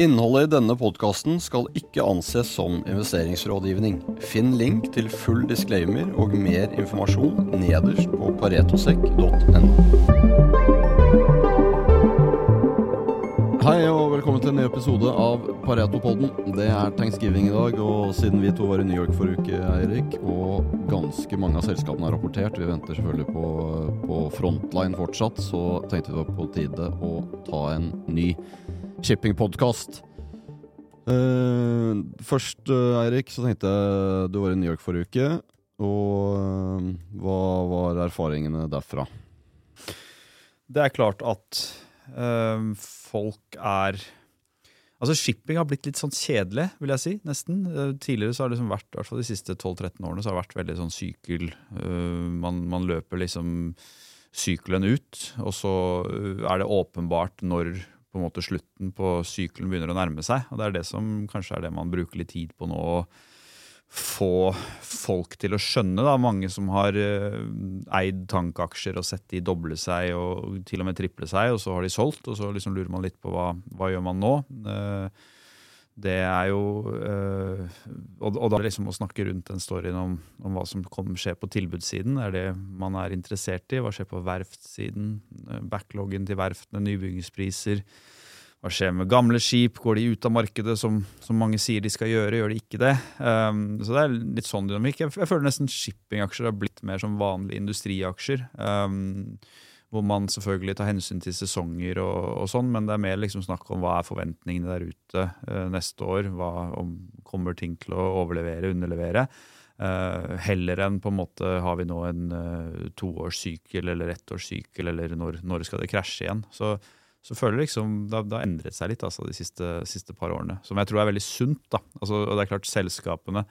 Innholdet i denne podkasten skal ikke anses som investeringsrådgivning. Finn link til full disclaimer og mer informasjon nederst på paretosekk.no. Hei og velkommen til en ny episode av Pareto-podden. Det er thanksgiving i dag, og siden vi to var i New York forrige uke, Eirik, og ganske mange av selskapene har rapportert, vi venter selvfølgelig på, på Frontline fortsatt, så tenkte vi det var på tide å ta en ny shippingpodkast. Uh, først, uh, Eirik, så tenkte jeg du var i New York forrige uke. Og uh, hva var erfaringene derfra? Det er klart at folk er Altså Shipping har blitt litt sånn kjedelig, vil jeg si. nesten. Tidligere så har det liksom vært, i hvert fall de siste 12-13 årene så har det vært veldig sånn sykel. Man, man løper liksom sykelen ut, og så er det åpenbart når på en måte slutten på sykelen begynner å nærme seg. og Det er det som kanskje er det man bruker litt tid på nå. å få folk til å skjønne. da, Mange som har uh, eid tankaksjer og sett de doble seg og til og med triple seg, og så har de solgt. Og så liksom lurer man litt på hva, hva gjør man nå. Uh, det er jo øh, og, og, da liksom å snakke rundt den storyen om, om hva som kommer skje på tilbudssiden, er det man er interessert i. Hva skjer på verftsiden? Eh, backloggen til verftene, nybyggingspriser. Hva skjer med gamle skip? Går de ut av markedet, som, som mange sier de skal gjøre? Gjør de ikke det? Um, så det er litt sånn dynamikk. Jeg, jeg føler nesten shippingaksjer har blitt mer som vanlige industriaksjer. Um, hvor man selvfølgelig tar hensyn til sesonger og, og, sånn, men det er mer liksom snakk om hva er forventningene der ute uh, neste år. Hva om, kommer ting til å overlevere, underlevere? Uh, heller enn på en måte har vi nå en uh, toårssykkel eller ettårssykkel, eller når, når skal det krasje igjen? Så, så føler jeg liksom, det, det har endret seg litt altså, de siste, siste, par årene, som jeg tror er veldig sunt. da. Altså, og det er klart Selskapene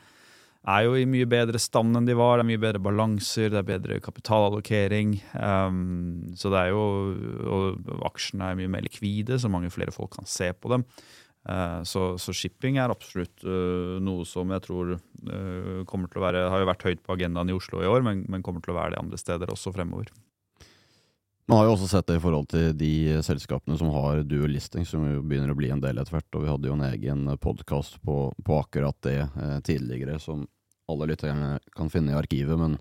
er jo i mye bedre stand enn de var. Det er mye bedre balanser, det er bedre kapitalallokering. Um, så det er jo, og Aksjene er mye mer likvide, så mange flere folk kan se på dem. Uh, så, så, shipping er absolutt uh, noe som jeg tror uh, kommer til å være Har jo vært høyt på agendaen i Oslo i år, men, men kommer til å være det andre steder også fremover. Man har jo også sett det i forhold til de selskapene som har dual listing, som jo begynner å bli en del etter hvert. Og vi hadde jo en egen podkast på, på, akkurat det eh, tidligere, som alle lytterne kan finne i arkivet. Men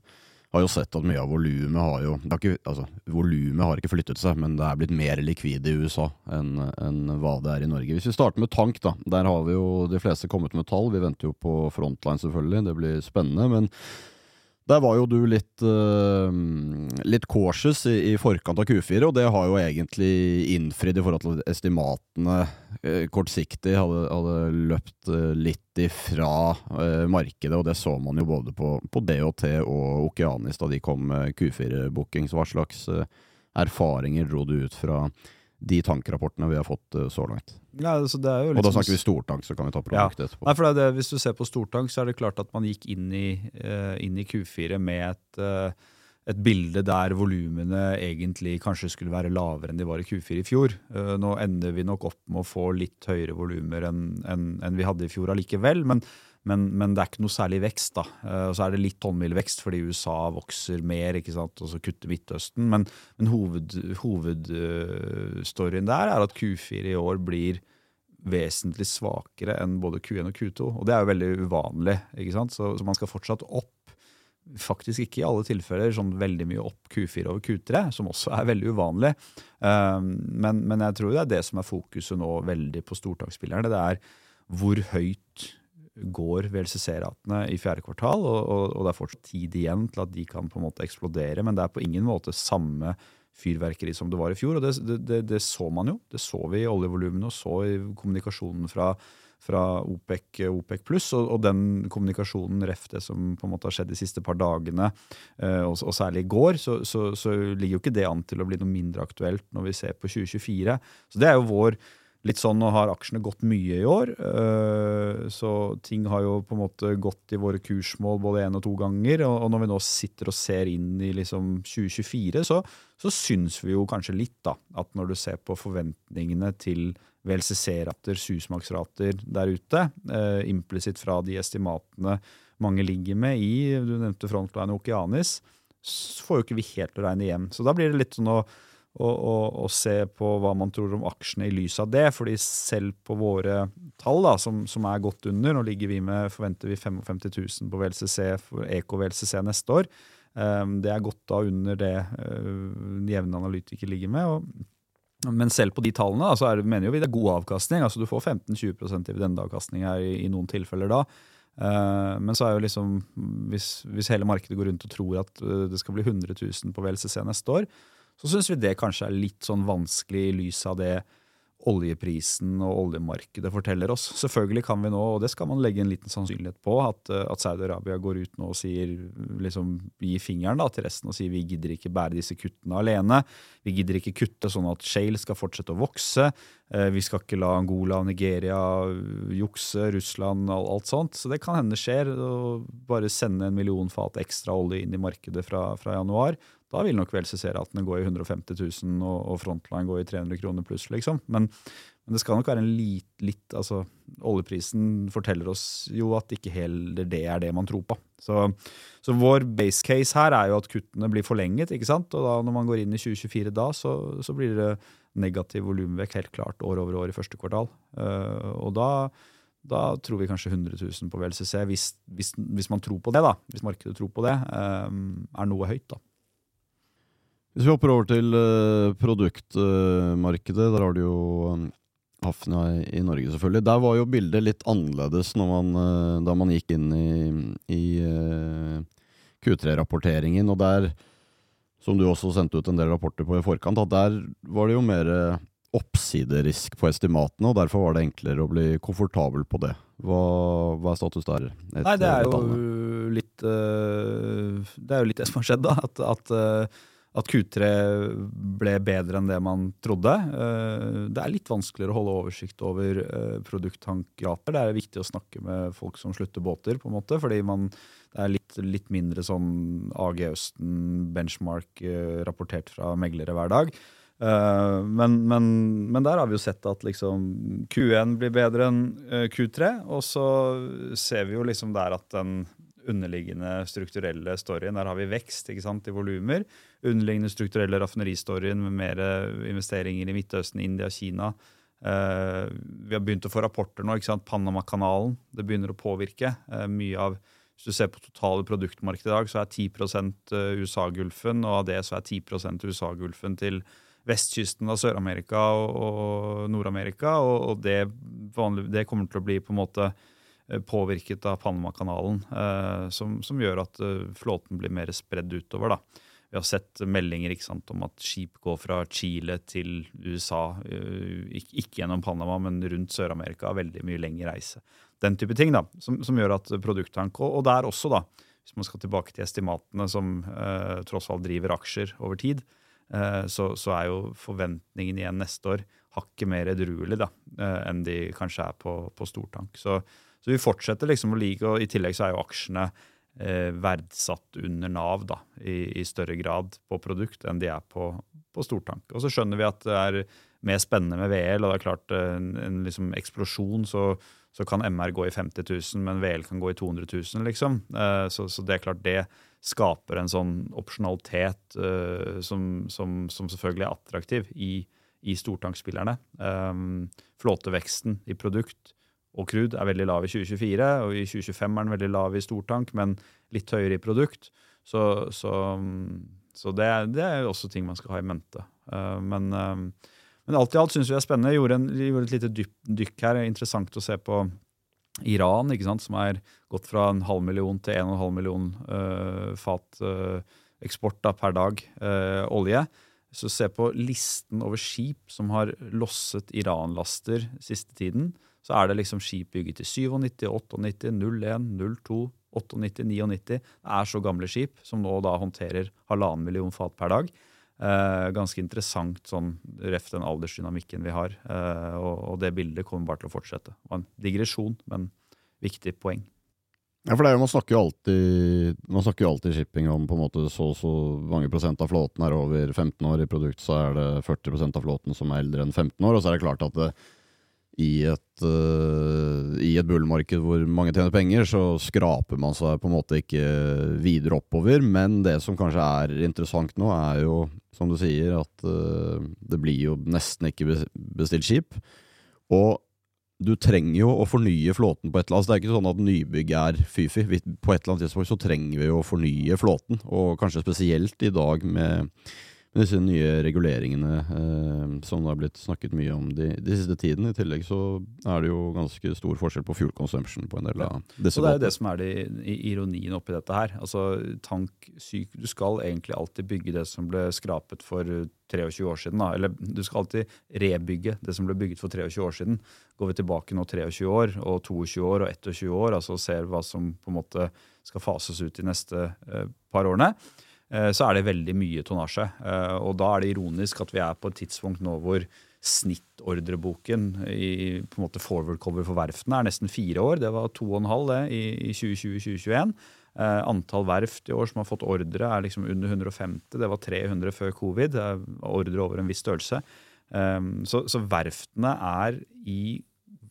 har jo sett at mye av volumet har jo ikke, altså, Volumet har ikke flyttet seg, men det er blitt mer likvide i USA enn, enn hva det er i Norge. Hvis vi starter med tank, da. Der har vi jo de fleste kommet med tall. Vi venter jo på Frontline, selvfølgelig. Det blir spennende. men der var jo du litt, uh, litt cautious i, i, forkant av Q4, og det har jo egentlig innfridd i forhold til estimatene uh, kortsiktig hadde, hadde løpt uh, litt ifra markedet, og det så man jo både på, på DHT og Okeanis da de kom med Q4-booking. Så hva slags erfaringer dro du ut fra de tankrapportene vi har fått uh, så langt. Ja, altså og da snakker vi stortank, så kan vi ta produktet ja. etterpå. Nei, for det, Hvis du ser på stortank, så er det klart at man gikk inn i, uh, inn i Q4 med et, uh, et bilde der volumene egentlig kanskje skulle være lavere enn de var i Q4 i fjor. nå ender vi nok opp med å få litt høyere volumer enn en, en vi hadde i fjor allikevel. men men, men, det er ikke noe særlig vekst. da. Uh, og Så er det litt vekst fordi USA vokser mer, ikke sant, og så kutter Midtøsten. Men, men hovedstoryen hoved, uh, der er at Q4 i år blir vesentlig svakere enn både Q1 og Q2. Og det er jo veldig uvanlig. ikke sant? Så, så man skal fortsatt opp. Faktisk ikke i alle tilfeller sånn veldig mye opp Q4 over Q3, som også er veldig uvanlig. Um, men, men, jeg tror det er det som er fokuset nå veldig på stortaksspillerne. Det er hvor høyt går VLCC-ratene i fjerde kvartal, og, og, og, det er fortsatt tid igjen til at de kan på en måte eksplodere. Men det er på ingen måte samme fyrverkeri som det var i fjor. Og det, det, det så man jo. Det så vi i oljevolumene og så i kommunikasjonen fra, fra OPEC, OPEC pluss. Og, og, den kommunikasjonen, ref det som på en måte har skjedd de siste par dagene, eh, og, og, særlig i går, så, så, så ligger jo ikke det an til å bli noe mindre aktuelt når vi ser på 2024. Så det er jo vår litt sånn, Nå har aksjene gått mye i år, øh, så ting har jo på en måte gått i våre kursmål både én og to ganger. Og, når vi nå sitter og ser inn i liksom 2024, så, så syns vi jo kanskje litt da, at når du ser på forventningene til VLCC-rater, susmaksrater der ute, øh, implisitt fra de estimatene mange ligger med i, du nevnte Frontline og Okeanis, så får jo ikke vi helt å regne hjem. Så da blir det litt sånn å og, og, og se på hva man tror om aksjene i lys av det. fordi selv på våre tall, da, som, som er godt under, nå ligger vi med, forventer vi 55 000 på VLCC, for EK VLCC neste år. Um, det er godt da under det uh, jevne analytikere ligger med. og men selv på de tallene så er det, mener vi det er god avkastning. altså Du får 15-20% dividendeavkastning her i, i, noen tilfeller da. Uh, men så er jo liksom, hvis, hvis, hele markedet går rundt og tror at uh, det skal bli 100 000 på VLCC neste år, så syns vi det kanskje er litt sånn vanskelig i lys av det oljeprisen og oljemarkedet forteller oss. Selvfølgelig kan vi nå, og det skal man legge en liten sannsynlighet på, at, eh, at Saudi-Arabia går ut nå og sier, liksom gir fingeren da, til resten og sier vi gidder ikke bære disse kuttene alene. Vi gidder ikke kutte sånn at Shale skal fortsette å vokse. Eh, vi skal ikke la Angola og Nigeria jukse, Russland og alt sånt. Så det kan hende skjer. Bare sende en million fat ekstra olje inn i markedet fra, fra januar. Da vil nok VLCC-ratene gå i 150 000 og, og Frontline gå i 300 kroner pluss, liksom. Men, men, det skal nok være en litt, litt altså, Oljeprisen forteller oss jo at ikke heller det er det man tror på. Så, så, vår base case her er jo at kuttene blir forlenget, ikke sant? og da når man går inn i 2024 da, så, så blir det negativ volumvekst helt klart år over år i første kvartal. Uh, og da da tror vi kanskje 100 000 på VLCC, hvis, hvis, hvis, man tror på det, da, hvis markedet tror på det, um, er noe høyt. da. Hvis vi hopper over til uh, produktmarkedet, der har du jo um, Hafnia i, Norge, selvfølgelig. Der var jo bildet litt annerledes man, uh, da man gikk inn i, i eh, Q3-rapporteringen. Og der, som du også sendte ut en del rapporter på i forkant, at der var det jo mer oppsiderisk på estimatene, og derfor var det enklere å bli komfortabel på det. Hva, hva er status der? Nei, det er jo litt Det er jo litt det som har skjedd, da. At, at at Q3 ble bedre enn det man trodde. Eh, det er litt vanskeligere å holde oversikt over eh, produkttankgrater. Det er viktig å snakke med folk som slutter båter, på en måte, fordi man, det er litt, litt mindre sånn AG Østen benchmark eh, rapportert fra meglere hver dag. Men, men, men, der har vi jo sett at liksom Q1 blir bedre enn Q3, og så ser vi jo liksom der at den underliggende strukturelle storyen. Der har vi vekst ikke sant, i volumer. Underliggende strukturelle raffineristoryen med mer investeringer i Midtøsten, India, Kina. Uh, vi har begynt å få rapporter nå. ikke sant, Panamakanalen. Det begynner å påvirke. Uh, mye av hvis du ser på totale produktmarkedet i dag, så er 10 eh, USA-gulfen, og av det så er 10% USA-gulfen til vestkysten av Sør-Amerika og, og Nord-Amerika. Og, og det, vanlig, det, kommer til å bli på en måte Eh, påvirket av Panamakanalen, eh, som, som, gjør at eh, flåten blir mer spredd utover. da. Vi har sett meldinger sant, om at skip går fra Chile til USA, ikke, gjennom Panama, men rundt Sør-Amerika. Veldig mye lengre reise. Den type ting da, som, som gjør at produkttank, og der også, da, hvis man skal tilbake til estimatene som eh, tross alt driver aksjer over tid, eh, så, så, er jo forventningen igjen neste år hakket mer edruelig da, eh, enn de kanskje er på, på stortank. Så så vi fortsetter liksom å like, og i tillegg så er jo aksjene eh, verdsatt under Nav da, i, i, større grad på produkt enn de er på, på stortank. Og så skjønner vi at det er mer spennende med VL, og det er klart eh, en, en liksom eksplosjon, så, så, kan MR gå i 50 000, men VL kan gå i 200 000, liksom. Eh, så, så, det er klart det skaper en sånn opsjonalitet eh, som, som, som, selvfølgelig er attraktiv i, i stortankspillerne. Um, flåteveksten i produkt og crude er veldig lav i 2024, og i 2025 er den veldig lav i stortank, men litt høyere i produkt. Så, så, så det, det, er også ting man skal ha i mente. Uh, men, uh, men, alt i alt syns vi er spennende. Gjorde, en, gjorde et lite dyp, dykk her. Interessant å se på Iran, som er gått fra en halv million til en og en halv million uh, fat eksport da, per dag olje. Så ser på listen over skip som har losset Iran-laster siste tiden så er det liksom skip bygget i 97, 98, 01, 02, 98, 99. Det er så gamle skip som nå da håndterer halvannen million fat per dag. Eh, ganske interessant sånn ref den aldersdynamikken vi har. Eh, og, og, det bildet kommer bare til å fortsette. Det var en digresjon, men viktig poeng. Ja, for jo, Man snakker jo alltid man snakker jo alltid shipping om på en måte så så mange prosent av flåten er over 15 år. I produkt så er det 40% av flåten som er eldre enn 15 år. Og så er det klart at det, i et, uh, i et bullmarked hvor mange tjener penger, så skraper man seg på en måte ikke videre oppover. Men det som kanskje er interessant nå, er jo, som du sier, at uh, det blir jo nesten ikke bestilt skip. Og du trenger jo å fornye flåten på et eller annet. Det er ikke sånn at nybygg er fy-fy. På et eller annet tidspunkt så trenger vi jo å fornye flåten, og kanskje spesielt i dag med disse nye reguleringene eh, som det har blitt snakket mye om de, de, siste tiden. I tillegg så er det jo ganske stor forskjell på fuel consumption på en del av disse båtene. Det er jo det som er det, ironien oppi dette her. Altså, tank, syk, du skal egentlig alltid bygge det som ble skrapet for 23 år siden. Da. Eller du skal alltid rebygge det som ble bygget for 23 år siden. Går vi tilbake nå 23 år og 22 år og 21 år, altså ser hva som på en måte skal fases ut de neste eh, par årene, Eh, så er det veldig mye tonnasje. Eh, og da er det ironisk at vi er på et tidspunkt nå hvor snittordreboken i på en måte forward cover for verftene er nesten fire år. Det var to og en halv det i 2020-2021. Eh, antall verft i år som har fått ordre, er liksom under 150. Det var 300 før covid. Det er ordre over en viss størrelse. så, så verftene er i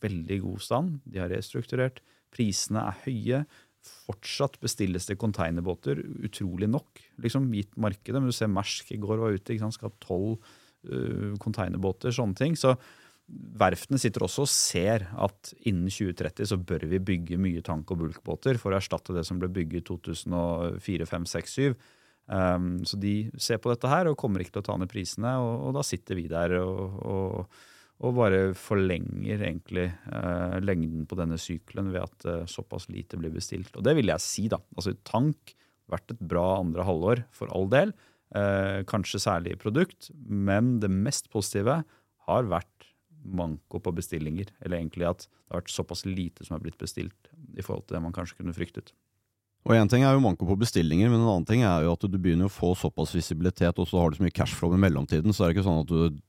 veldig god stand. De har restrukturert. Prisene er høye fortsatt bestilles det containerbåter, utrolig nok, liksom, gitt markedet. Men du ser Mersk i går var ute, ikke sant, skal ha tolv uh, containerbåter, sånne ting. Så verftene sitter også og ser at innen 2030 så bør vi bygge mye tank- og bulkbåter for å erstatte det som ble bygget i 2004, 5, 6, 7. Um, så de ser på dette her og kommer ikke til å ta ned prisene, og, og da sitter vi der og, og og bare forlenger egentlig eh, lengden på denne sykelen ved at eh, såpass lite blir bestilt. Og det vil jeg si, da. Altså tank vært et bra andre halvår, for all del. Eh, kanskje særlig i produkt, men det mest positive har vært manko på bestillinger. Eller egentlig at det har vært såpass lite som har blitt bestilt i forhold til det man kanskje kunne fryktet. Og Én ting er jo manko på bestillinger, men en annen ting er jo at du begynner å få såpass visibilitet, og så har du så mye cashflow i mellomtiden, så er det ikke sånn at du,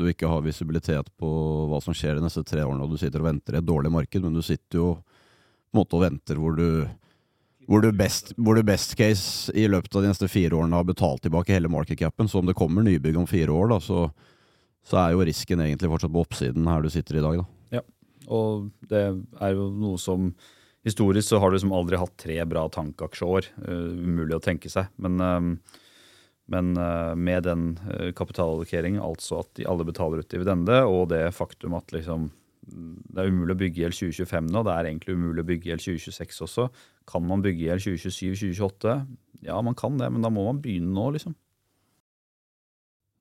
du ikke har visibilitet på hva som skjer de neste tre årene, og du sitter og venter i et dårlig marked, men du sitter jo på en måte og venter hvor du hvor du, best, hvor du best case i løpet av de neste fire årene har betalt tilbake hele market capen. Så om det kommer nybygg om fire år, da, så, så er jo risken egentlig fortsatt på oppsiden her du sitter i dag. Da. Ja, og det er jo noe som Historisk så har du liksom aldri hatt tre bra tankaksjeår. Uh, umulig å tenke seg. Men, uh, men uh, med den kapitalallokeringen, altså at de alle betaler ut dividende, og det faktum at liksom, det er umulig å bygge hjel 2025 nå, det er egentlig umulig å bygge hjel 2026 også. Kan man bygge hjel 2027-2028? Ja, man kan det, men da må man begynne nå, liksom.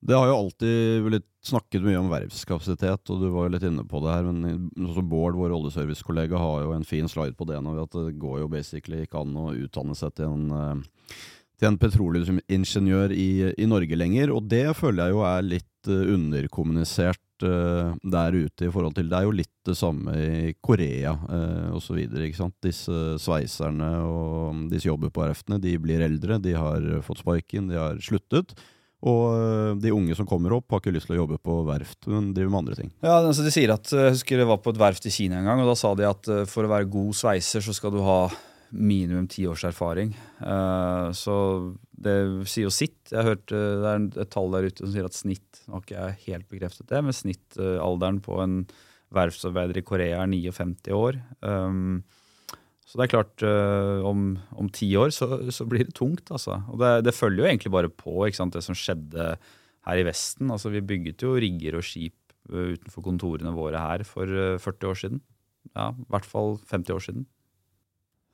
Det har jo alltid blitt snakket mye om verftskapasitet, og du var jo litt inne på det her. Men også Bård, vår oljeservicekollega, har jo en fin slide på det nå. At det går jo basically ikke an å utdanne seg til en, eh, til en petroleumsingeniør i, i, Norge lenger. Og det føler jeg jo er litt eh, underkommunisert uh, der ute i forhold til Det er jo litt det samme i Korea uh, osv. Disse sveiserne og de som jobber på verftene, de blir eldre, de har fått sparken, de har sluttet. Og eh, de unge som kommer opp, har ikke lyst til å jobbe på verft, men driver med andre ting. Ja, altså de sier at, Jeg husker jeg var på et verft i Kina en gang, og da sa de at eh, for å være god sveiser så skal du ha minimum ti års erfaring. Så det sier jo sitt. Jeg har hørt uh, Det er et tall der ute som sier at snitt Nå har ikke jeg helt bekreftet det, men snittalderen på en verftsarbeider i Korea er 59 år. Um, så det er klart, uh, om, om, ti år så, så, blir det tungt, altså. Og det, det, følger jo egentlig bare på sant, det som skjedde her i Vesten. Altså, vi bygget jo rigger og skip uh, utenfor kontorene våre her for uh, 40 år siden. Ja, i hvert fall 50 år siden.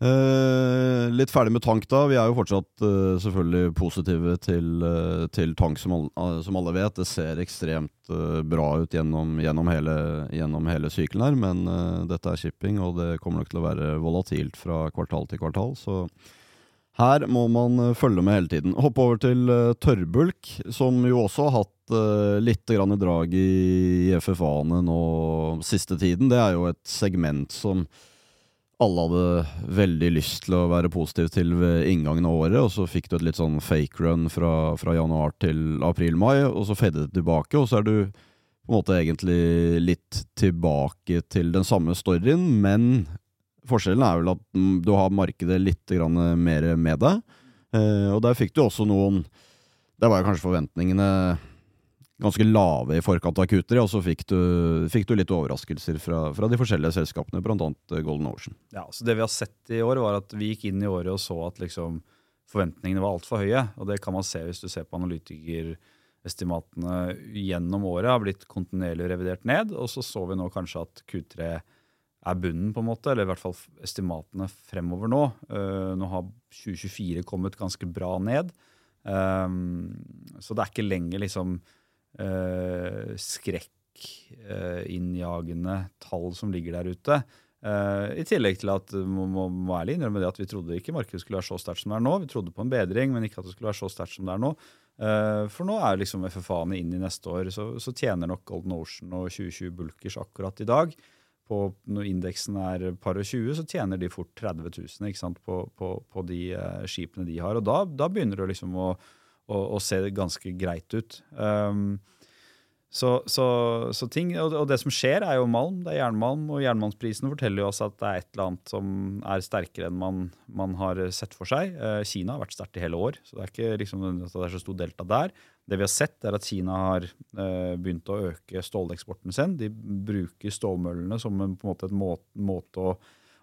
Eh, litt ferdig med tank, da. Vi er jo fortsatt uh, selvfølgelig positive til, uh, til tank, som alle, eh, som alle, vet. Det ser ekstremt bra ut gjennom, gjennom, hele, gjennom hele sykelen her, men dette er shipping, og det kommer nok til å være volatilt fra kvartal til kvartal. Så her må man følge med hele tiden. Hoppe over til tørrbulk, som jo også har hatt litt grann drag i FFA-ene nå siste tiden. Det er jo et segment som alle hadde veldig lyst til å være positiv til ved inngangen av året, og så fikk du et litt sånn fake run fra, fra januar til april-mai, og så fadet det tilbake, og så er du på en måte egentlig litt tilbake til den samme storyen, men forskjellen er vel at du har markedet litt mer med deg, eh, og der fikk du også noen Der var kanskje forventningene ganske lave i forkant av Q3, og så fikk du, fikk du litt overraskelser fra, fra, de forskjellige selskapene, bl.a. Golden Ocean. Ja, så Det vi har sett i år, var at vi gikk inn i året og så at liksom forventningene var altfor høye. Og det kan man se hvis du ser på analytikerestimatene gjennom året har blitt kontinuerlig revidert ned. Og så så vi nå kanskje at Q3 er bunnen, på en måte, eller i hvert fall estimatene fremover nå. Uh, nå har 2024 kommet ganske bra ned. Um, så det er ikke lenger liksom uh, skrekkinnjagende eh, tall som ligger der ute. Eh, I tillegg til at må, må, må ærlig innrømme det at vi trodde ikke markedet skulle være så sterkt som det er nå. Vi trodde på en bedring, men ikke at det skulle være så sterkt som det er nå. Uh, for nå er liksom FFA-ene inn i neste år, så, så, tjener nok Golden Ocean og 2020 Bulkers akkurat i dag. På, når indeksen er par og 20, så tjener de fort 30 000 ikke sant, på, på, på de uh, skipene de har. Og da, da begynner det liksom å, å, å, se ganske greit ut. Um, så, så, så, ting, og, det som skjer, er jo malm. Det er jernmalm. Og jernmalmsprisen forteller jo oss at det er et eller annet som er sterkere enn man, man har sett for seg. Eh, Kina har vært sterkt i hele år, så det er ikke liksom, at det er så stor delta der. Det vi har sett, er at Kina har eh, begynt å øke ståleksporten sin. De bruker stålmøllene som en, på en måte måte, måte å,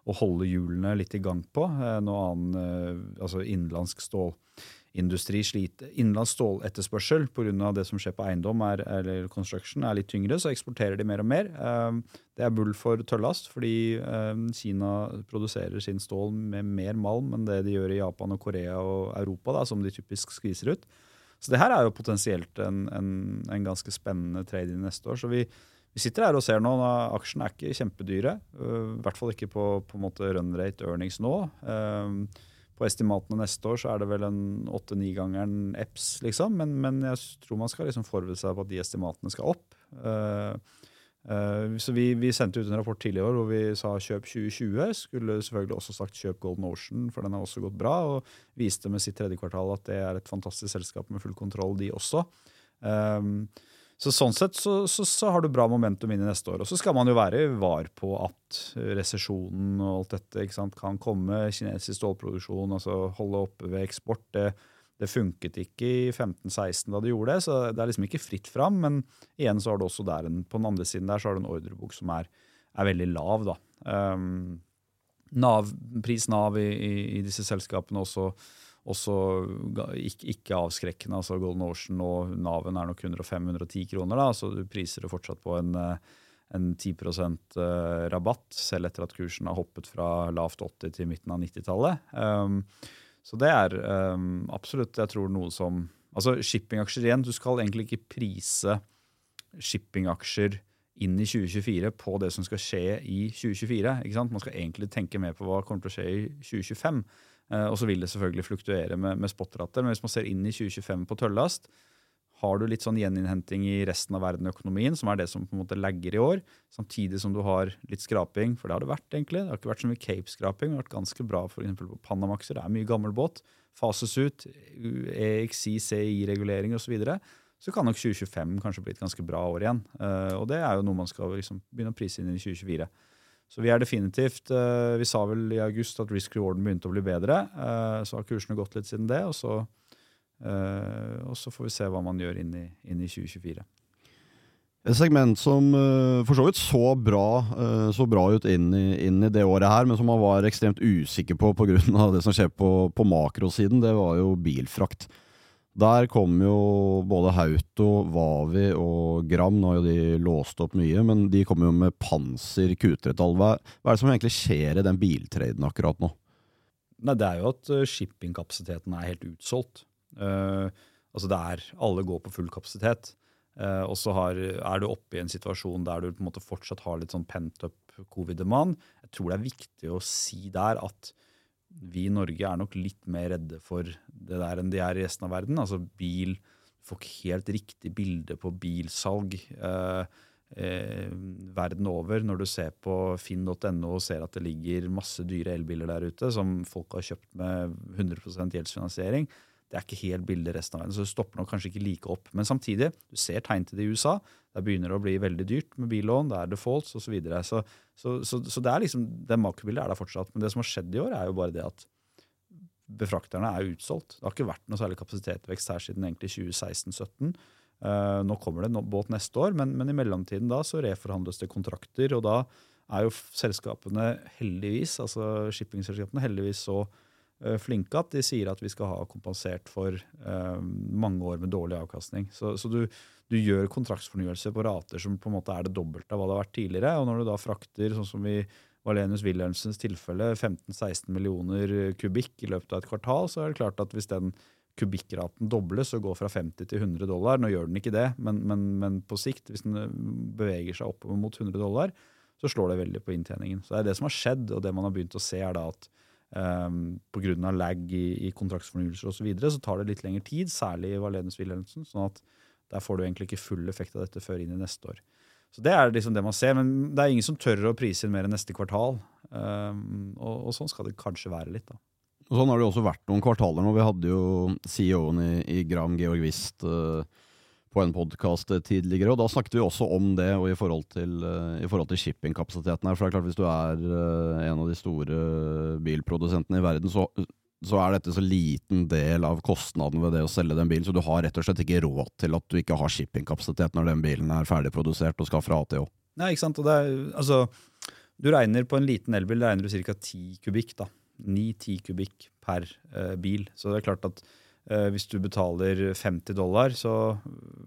å, holde hjulene litt i gang på. Eh, noe annen, eh, altså innenlandsk stål industri sliter. Innenlands ståletterspørsel pga. det som skjer på eiendom er, eller construction er litt tyngre, så eksporterer de mer og mer. Ehm, det er bull for tøllast, fordi ehm, Kina produserer sin stål med mer malm enn det de gjør i Japan og Korea og Europa, da, som de typisk skviser ut. Så det her er jo potensielt en, en, en ganske spennende trade inn neste år. så vi vi sitter her og ser nå, aksjene er ikke kjempedyre. Øh, I hvert fall ikke på, på en måte run rate earnings nå. Uh, på estimatene neste år så er det vel en åtte-ni-gangeren EPS, liksom. Men, men, jeg tror man skal liksom forberede seg på at de estimatene skal opp. Uh, uh, så vi, vi, sendte ut en rapport tidligere i år hvor vi sa kjøp 2020. Skulle selvfølgelig også sagt kjøp Golden Ocean, for den har også gått bra. Og viste med sitt tredje kvartal at det er et fantastisk selskap med full kontroll, de også. Um, så Sånn sett så, så, så, har du bra momentum inn i neste år. Og så skal man jo være var på at resesjonen og alt dette sant, kan komme. Kinesisk stålproduksjon, altså holde oppe ved eksport. Det, det funket ikke i 15-16 da de gjorde det, så det er liksom ikke fritt fram. Men igjen så har du også der en, på den andre siden der så har du en ordrebok som er, er veldig lav. da. Um, NAV, pris Nav i, i, i disse selskapene også også ikke, avskrekkende. altså Golden Ocean og Naven er nok 105-110 kroner. da, så Du priser det fortsatt på en, eh, en 10 eh, rabatt, selv etter at kursen har hoppet fra lavt 80 til midten av 90-tallet. Um, så det er um, absolutt jeg tror noe som altså Shippingaksjer igjen, du skal egentlig ikke prise shippingaksjer inn i 2024 på det som skal skje i 2024. ikke sant? Man skal egentlig tenke mer på hva kommer til å skje i 2025. Eh, og så vil det selvfølgelig fluktuere med, med spotrater. Men hvis man ser inn i 2025 på tøllast, har du litt sånn gjeninnhenting i resten av verdenøkonomien, som er det som på en måte lagger i år, samtidig som du har litt skraping, for det har det vært, egentlig. Det har ikke vært så mye Cape-skraping, det har vært ganske bra for på Panamaxer. Det er mye gammel båt. Fases ut. EXI, CI-regulering osv. Så, videre, så kan nok 2025 kanskje bli et ganske bra år igjen. Uh, og det er jo noe man skal liksom begynne å prise inn i 2024. Så vi er definitivt uh, Vi sa vel i august at risk rewarden begynte å bli bedre. Uh, så har kursene gått litt siden det, og så, uh, og så får vi se hva man gjør inn i, inn i 2024. Et segment som for så vidt så bra, så bra ut inn i, inn i, det året her, men som man var ekstremt usikker på pga. det som skjer på, på makrosiden, det var jo bilfrakt. Der kom jo både Hauto, Vavi og Gram, nå har jo de låst opp mye, men de kommer jo med Panser Q3-tall. Hva, hva, er det som egentlig skjer i den biltraden akkurat nå? Nei, Det er jo at uh, shippingkapasiteten er helt utsolgt. Uh, altså det er, Alle går på full kapasitet. Uh, og så er du oppe i en situasjon der du på en måte fortsatt har litt sånn pent up covid-demand. Jeg tror det er viktig å si der at vi i Norge er nok litt mer redde for det der enn de er i resten av verden. Altså bil Får ikke helt riktig bilde på bilsalg eh, eh, verden over. Når du ser på finn.no og ser at det ligger masse dyre elbiler der ute som folk har kjøpt med 100% gjeldsfinansiering, det er ikke helt bildet resten av verden, så det stopper nok kanskje ikke like opp. Men samtidig, du ser tegn til det i USA. Der begynner det å bli veldig dyrt med billån, det er defaults osv. Så, videre. så, så, så, så det er liksom, det makrobildet er der fortsatt. Men det som har skjedd i år, er jo bare det at befrakterne er utsolgt. Det har ikke vært noe særlig kapasitetsvekst her siden egentlig 2016-2017. Uh, nå kommer det en båt neste år, men, men, i mellomtiden da så reforhandles det kontrakter. Og da er jo selskapene heldigvis, altså shippingselskapene heldigvis så flinke at de sier at vi skal ha kompensert for eh, mange år med dårlig avkastning. Så, så du, du, gjør kontraktsfornyelse på rater som på en måte er det dobbelte av hva det har vært tidligere. Og når du da frakter, sånn som i Valenius Wilhelmsens tilfelle, 15-16 millioner kubikk i løpet av et kvartal, så er det klart at hvis den kubikkraten dobles og går fra 50 til 100 dollar. Nå gjør den ikke det, men, men, men på sikt, hvis den beveger seg opp mot 100 dollar, så slår det veldig på inntjeningen. Så det er det som har skjedd, og det man har begynt å se, er da at um, pga. lag i, i kontraktsfornyelser osv., så, videre, så tar det litt lengre tid, særlig i Valenius Wilhelmsen. sånn at der får du egentlig ikke full effekt av dette før inn i neste år. Så Det er liksom det man ser, men det er ingen som tør å prise inn mer enn neste kvartal. Um, og, og, sånn skal det kanskje være litt. da. Og Sånn har det jo også vært noen kvartaler nå. Vi hadde jo CEO-en i, i, Gram, Georg Wist, uh, en podkast tidligere, og da snakket vi også om det og i forhold til, uh, i forhold til shippingkapasiteten her. For det er klart, hvis du er uh, en av de store bilprodusentene i verden, så, så er dette så liten del av kostnaden ved det å selge den bilen, så du har rett og slett ikke råd til at du ikke har shippingkapasitet når den bilen er ferdigprodusert og skal fra ATO. Nei, ikke sant. Og det er, altså, du regner på en liten elbil regner du ca. 10 kubikk. da. 9-10 kubikk per eh, bil. Så det er klart at eh, hvis du betaler 50 dollar, så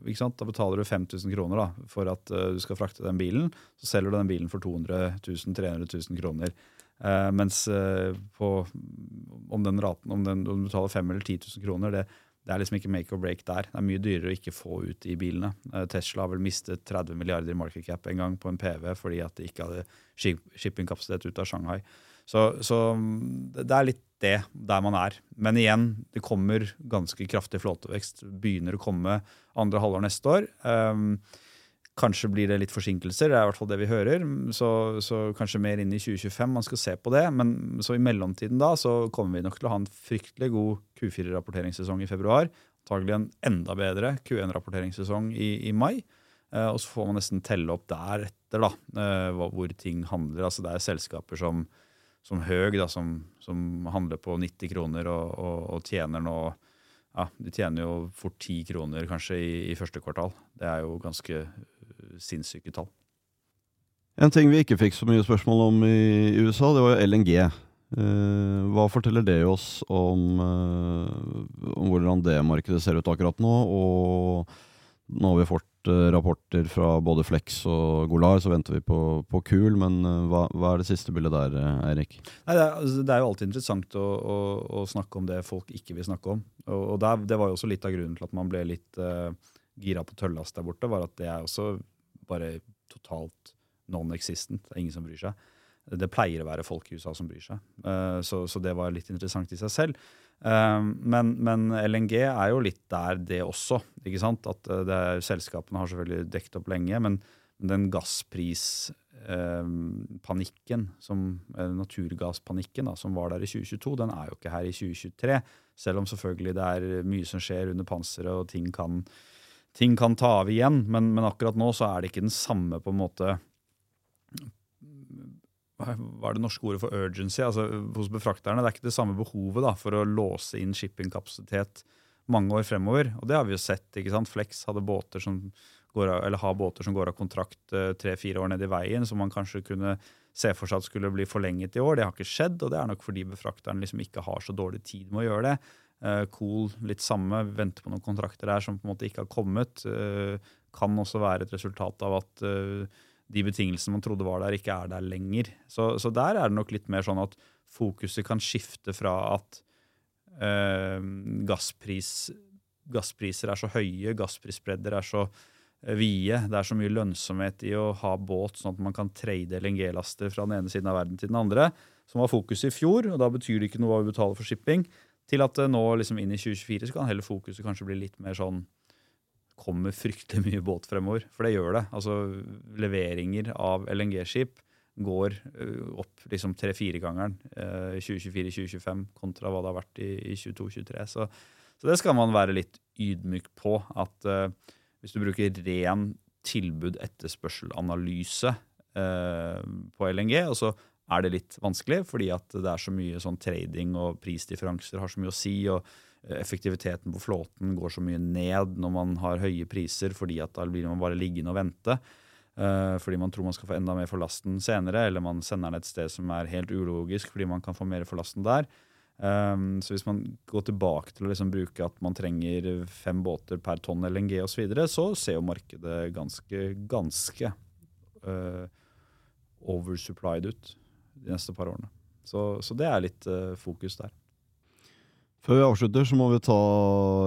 da betaler du 5000 kroner da, for at uh, du skal frakte den bilen. Så selger du den bilen for 200 000-300 000 kroner. Uh, mens uh, på, om den raten, om, den, om, du betaler 5000 eller 10 000 kroner, det, det, er liksom ikke make or break der. Det er mye dyrere å ikke få ut i bilene. Tesla har vel mistet 30 milliarder i market cap en gang på en PV fordi at de ikke hadde shippingkapasitet ut av Shanghai. Så, så, det er litt det der man er. Men igjen, det kommer ganske kraftig flåtevekst. Begynner å komme andre halvår neste år. Um, kanskje blir det litt forsinkelser, det er i hvert fall det vi hører. Så, så, kanskje mer inn i 2025 man skal se på det. Men så i mellomtiden da så kommer vi nok til å ha en fryktelig god Q4-rapporteringssesong i februar. Antagelig en enda bedre Q1-rapporteringssesong i, i, mai. Uh, og så får man nesten telle opp deretter da, uh, hvor ting handler. Altså Det er selskaper som som Høg, da, som, som, handler på 90 kroner og, og, og, tjener nå ja, De tjener jo fort 10 kroner kanskje i, i første kvartal. Det er jo ganske uh, sinnssyke tall. En ting vi ikke fikk så mye spørsmål om i USA, det var jo LNG. Uh, hva forteller det oss om, uh, om hvordan det markedet ser ut akkurat nå? Og nå har vi fått Eh, rapporter fra både Flex og Golar, så venter vi på, på Kul. Men eh, hva, hva, er det siste bildet der, eh, Eirik? Nei, det, er, altså, det, er, jo alltid interessant å, å, å, snakke om det folk ikke vil snakke om. Og, og det, det, var jo også litt av grunnen til at man ble litt uh, gira på tøllast der borte, var at det er også bare totalt non-existent. Det er ingen som bryr seg. Det pleier å være folk i USA som bryr seg. Uh, så, så, det var litt interessant i seg selv. Ehm, men, men, LNG er jo litt der, det også. ikke sant? At eh, er, Selskapene har selvfølgelig dekket opp lenge, men den gassprispanikken, eh, naturgasspanikken da, som var der i 2022, den er jo ikke her i 2023. Selv om selvfølgelig det er mye som skjer under panseret, og ting kan, ting kan ta av igjen. Men, men, akkurat nå så er det ikke den samme på en måte hva er det norske ordet for urgency altså hos befrakterne? Det er ikke det samme behovet da, for å låse inn shippingkapasitet mange år fremover. Og det har vi jo sett. ikke sant? Flex hadde båter som går av, eller har båter som går av kontrakt uh, tre-fire år ned i veien, som man kanskje kunne se for seg at skulle bli forlenget i år. Det har ikke skjedd, og det er nok fordi befrakteren liksom ikke har så dårlig tid med å gjøre det. Uh, cool, litt samme. Venter på noen kontrakter der som på en måte ikke har kommet. Uh, kan også være et resultat av at de betingelsene man trodde var der, ikke er der lenger. Så, så, der er det nok litt mer sånn at fokuset kan skifte fra at øh, gasspris, gasspriser er så høye, gassprisbredder er så eh, vide, det er så mye lønnsomhet i å ha båt, sånn at man kan trade LNG-laster fra den ene siden av verden til den andre, som var fokuset i fjor. og Da betyr det ikke noe hva vi betaler for shipping. Til at nå liksom inn i 2024 så kan heller fokuset kanskje bli litt mer sånn kommer fryktelig mye båt fremover. For det gjør det. Altså Leveringer av LNG-skip går opp liksom tre-fire-gangeren eh, 2024-2025 kontra hva det har vært i, i 22-23. Så, så, det skal man være litt ydmyk på. At eh, hvis du bruker ren tilbud-etterspørsel-analyse eh, på LNG, og så er det litt vanskelig, fordi at det er så mye sånn trading og prisdifferanser har så mye å si. og eh, Effektiviteten på flåten går så mye ned når man har høye priser, fordi at da blir man bare liggende og vente. Uh, fordi man tror man skal få enda mer for lasten senere, eller man sender den et sted som er helt ulogisk fordi man kan få mer for lasten der. Um, så hvis man går tilbake til å liksom bruke at man trenger fem båter per tonn LNG osv., så, videre, så ser jo markedet ganske, ganske uh, oversupplied ut de neste par årene. Så, så det er litt uh, fokus der. Før vi avslutter, så må vi ta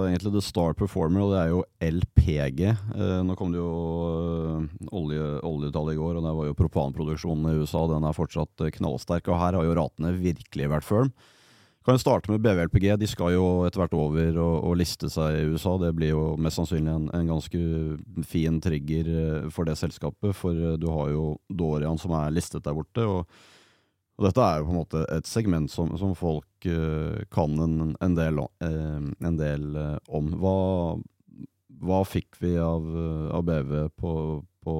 egentlig the star performer, og det er jo LPG. Eh, nå kom det jo uh, olje, oljetallet i går, og det var jo propanproduksjonen i USA. Den er fortsatt uh, knallsterk, og her har jo ratene virkelig vært firm. Kan jo starte med BVLPG. De skal jo etter hvert over og, og, liste seg i USA. Det blir jo mest sannsynlig en, en ganske fin trigger uh, for det selskapet, for du har jo Dorian som er listet der borte. og og dette er jo på en måte et segment som, som folk uh, kan en, en del, uh, en del uh, om. Hva, hva, fikk vi av, av BV på, på,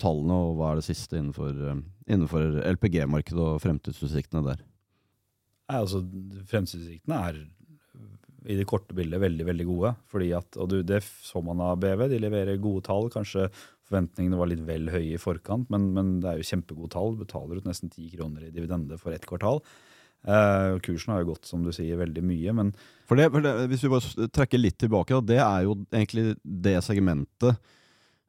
tallene, og hva er det siste innenfor, innenfor LPG-markedet og fremtidsutsiktene der? Nei, altså, Fremtidsutsiktene er i det korte bildet veldig veldig gode. fordi at, og Det så man av BV. De leverer gode tall. Kanskje Forventningene var litt vel høye i forkant, men, men det er jo kjempegode tall. Betaler ut nesten ti kroner i dividende for ett kvartal. Uh, kursen har jo gått som du sier, veldig mye, men for det, for det, Hvis vi bare trekker litt tilbake, da, det er jo egentlig det segmentet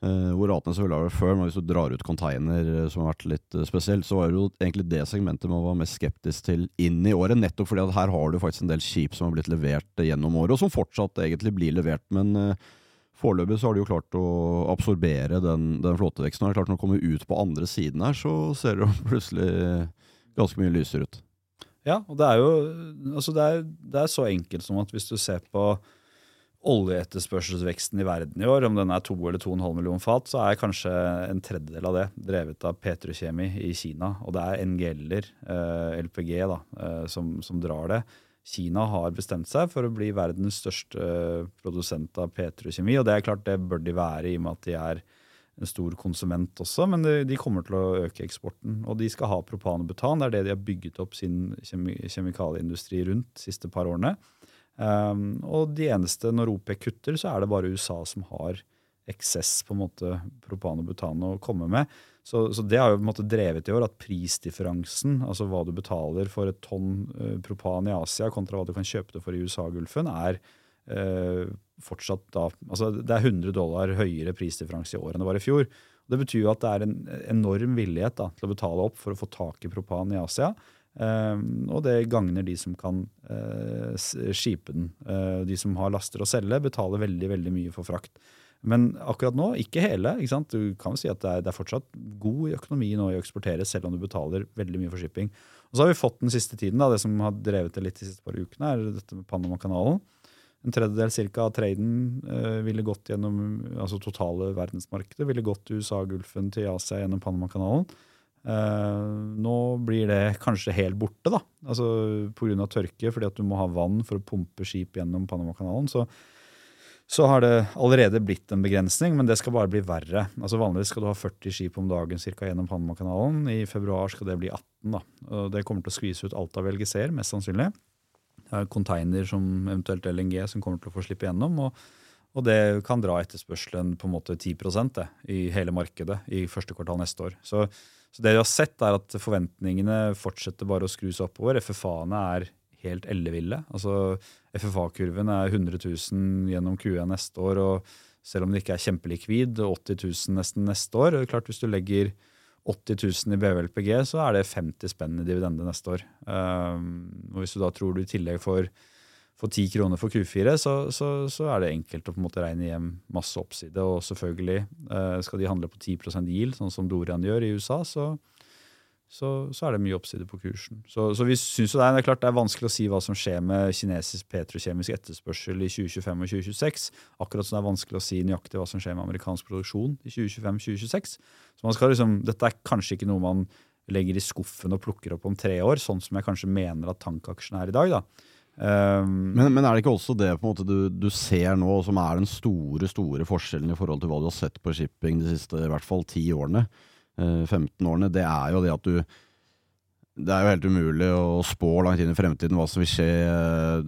uh, hvor selvfølgelig har vært før, men hvis du drar ut container, uh, som har vært litt spesielt, så er det jo egentlig det segmentet man var mest skeptisk til inn i året. Nettopp fordi at her har du faktisk en del skip som har blitt levert gjennom året, og som fortsatt egentlig blir levert. men Foreløpig har de jo klart å absorbere den, den flåteveksten. Når de kommer ut på andre siden her, så ser det plutselig ganske mye lysere ut. Ja, og det er jo altså det er, det er, så enkelt som at hvis du ser på oljeetterspørselsveksten i verden i år, om den er 2 eller 2,5 millioner fat, så er kanskje en tredjedel av det drevet av petrokjemi i Kina. Og det er NGL-er, eh, LPG, da, eh, som, som drar det. Kina har bestemt seg for å bli verdens største eh, produsent av petrokjemi. Og det er klart det bør de være, i og med at de er en stor konsument også. Men de, kommer til å øke eksporten. Og de skal ha propan og butan. Det er det de har bygget opp sin kjemikalieindustri rundt de siste par årene. Um, og de eneste, når OPEC kutter, så er det bare USA som har eksess på en måte propan og butan å komme med. Så, så, det har jo på en måte drevet i år at prisdifferansen, altså hva du betaler for et tonn uh, propan i Asia kontra hva du kan kjøpe det for i USA-Gulfen, er eh, fortsatt da altså Det er 100 dollar høyere prisdifferanse i år enn det var i fjor. Det betyr jo at det er en enorm villighet da, til å betale opp for å få tak i propan i Asia. Eh, og det gagner de som kan eh, skipe den. Eh, de som har laster å selge, betaler veldig veldig mye for frakt. Men akkurat nå, ikke hele. ikke sant? Du kan jo si at det er, det er, fortsatt god økonomi nå i å eksportere, selv om du betaler veldig mye for shipping. Og så har vi fått den siste tiden, da, det som har drevet det litt de siste par ukene, er dette med Panama-kanalen. En tredjedel cirka av traden eh, ville gått gjennom altså totale verdensmarkedet, ville gått til USA-Gulfen til Asia gjennom Panama-kanalen. Eh, nå blir det kanskje helt borte, da, altså pga. tørke, fordi at du må ha vann for å pumpe skip gjennom Panama-kanalen. så så har det allerede blitt en begrensning, men det skal bare bli verre. Altså Vanligvis skal du ha 40 skip om dagen cirka, gjennom Panamakanalen. I februar skal det bli 18. da. Og Det kommer til å skvise ut alt av VLGC-er, mest sannsynlig. Det er container som eventuelt LNG som kommer til å få slippe gjennom. og, og det kan dra etterspørselen på en måte 10 det, i hele markedet i første kvartal neste år. Så, så det vi har sett, er at forventningene fortsetter bare å skrus oppover. FFA-ene er helt elleville. Altså, FFA-kurven er 100 000 gjennom QE neste år. og Selv om det ikke er kjempelikvid, 80 000 nesten neste år. og klart Hvis du legger 80 000 i BVLPG, så er det 50 spenn i dividende neste år. Um, og Hvis du da tror du i tillegg får, får 10 kroner for Q4, så, så, så, er det enkelt å på en måte regne hjem masse oppside. Og selvfølgelig uh, skal de handle på 10% yield, sånn som Dorian gjør i USA, så, så, så, er det mye oppside på kursen. Så, så vi synes jo det, er, det er klart det er vanskelig å si hva som skjer med kinesisk petrokjemisk etterspørsel i 2025 og 2026. Akkurat som det er vanskelig å si nøyaktig hva som skjer med amerikansk produksjon i 2025-2026. Så man skal liksom, Dette er kanskje ikke noe man legger i skuffen og plukker opp om tre år, sånn som jeg kanskje mener at tankaksjene er i dag. da. Um, men, men, er det ikke også det på en måte du, du, ser nå, som er den store store forskjellen i forhold til hva du har sett på shipping de siste i hvert fall ti årene? 15 eh, årene, det er jo det at du det er jo helt umulig å spå langt inn i fremtiden hva som vil skje.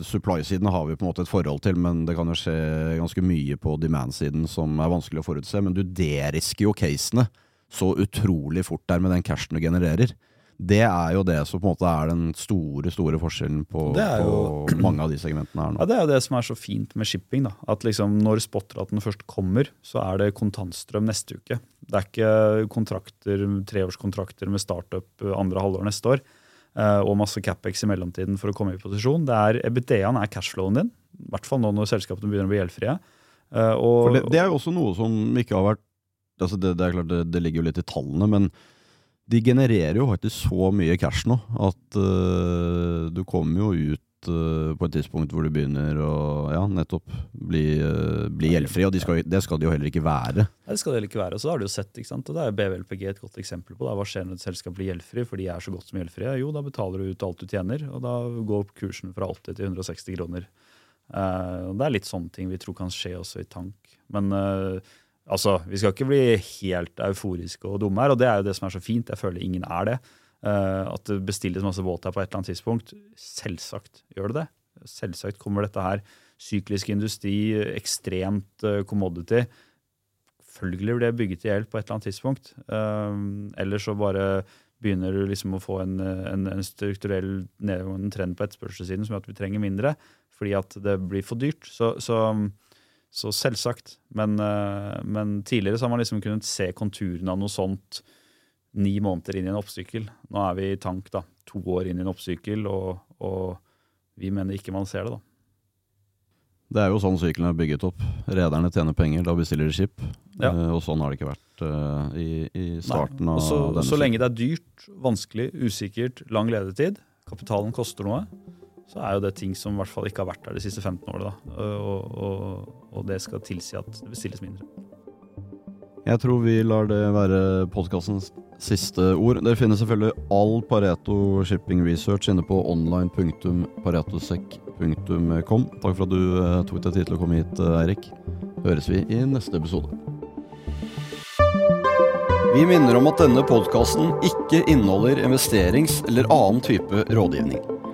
Supply-siden har vi på en måte et forhold til, men det kan jo skje ganske mye på demand-siden som er vanskelig å forutse. Men du derisker jo casene så utrolig fort der med den cashen du genererer. Det er jo det som på en måte er den store store forskjellen på, jo, på mange av de segmentene her nå. Ja, Det er jo det som er så fint med shipping. da, at liksom Når spotraten først kommer, så er det kontantstrøm neste uke. Det er ikke kontrakter, treårskontrakter med startup andre halvår neste år eh, og masse capex i mellomtiden for å komme i posisjon. Det er, EBITDA-en er cashflowen din, i hvert fall nå når selskapene begynner å bli gjeldfrie. Uh, og, det, det, er jo også noe som ikke har vært altså det, det, er klart det, det ligger jo litt i tallene, men de genererer jo faktisk så mye cash nå at uh, du kommer jo ut uh, på et tidspunkt hvor du begynner å ja, nettopp bli, uh, bli gjeldfri. Og de skal, det skal de jo heller ikke være. Nei, det skal det heller ikke være. Og så har du jo sett, ikke sant? og det er BVLPG et godt eksempel på. Da. Hva skjer når et selskap blir gjeldfri for de er så godt som gjeldfrie? Jo, da betaler du ut alt du tjener, og da går kursen fra 80 til 160 kroner. det er litt sånne ting vi tror kan skje også i tank. Men Altså, Vi skal ikke bli helt euforiske og dumme her, og det er jo det som er så fint. Jeg føler ingen er det. Uh, at det bestilles masse våt her på et eller annet tidspunkt. Selvsagt gjør det det. Selvsagt kommer dette her. Syklisk industri, ekstremt uh, commodity. Selvfølgelig blir det bygget i hjel på et eller annet tidspunkt. Uh, ellers så bare begynner du liksom å få en, en, en strukturell nedgående trend på etterspørselssiden som gjør at vi trenger mindre, fordi at det blir for dyrt. Så, så så selvsagt. Men, eh, men, tidligere så har man liksom kunnet se konturene av noe sånt ni måneder inn i en oppsykkel. Nå er vi i tank da, to år inn i en oppsykkel, og, og vi mener ikke man ser det. da. Det er jo sånn sykkelen er bygget opp. Rederne tjener penger, da bestiller de skip. Ja. Uh, og sånn har det ikke vært uh, i, i, starten Nei. av av denne Så lenge det er dyrt, vanskelig, usikkert, lang ledetid, kapitalen koster noe, så er jo det ting som i hvert fall ikke har vært der de siste 15 årene. Og, og, og, det skal tilsi at det bestilles mindre. Jeg tror vi lar det være podkastens siste ord. Dere finner selvfølgelig all Pareto shipping research inne på online.paretosec.com. Takk for at du eh, tok deg tid til å komme hit, eh, Eirik. Høres vi i neste episode. Vi minner om at denne podkasten ikke inneholder investerings- eller annen type rådgivning.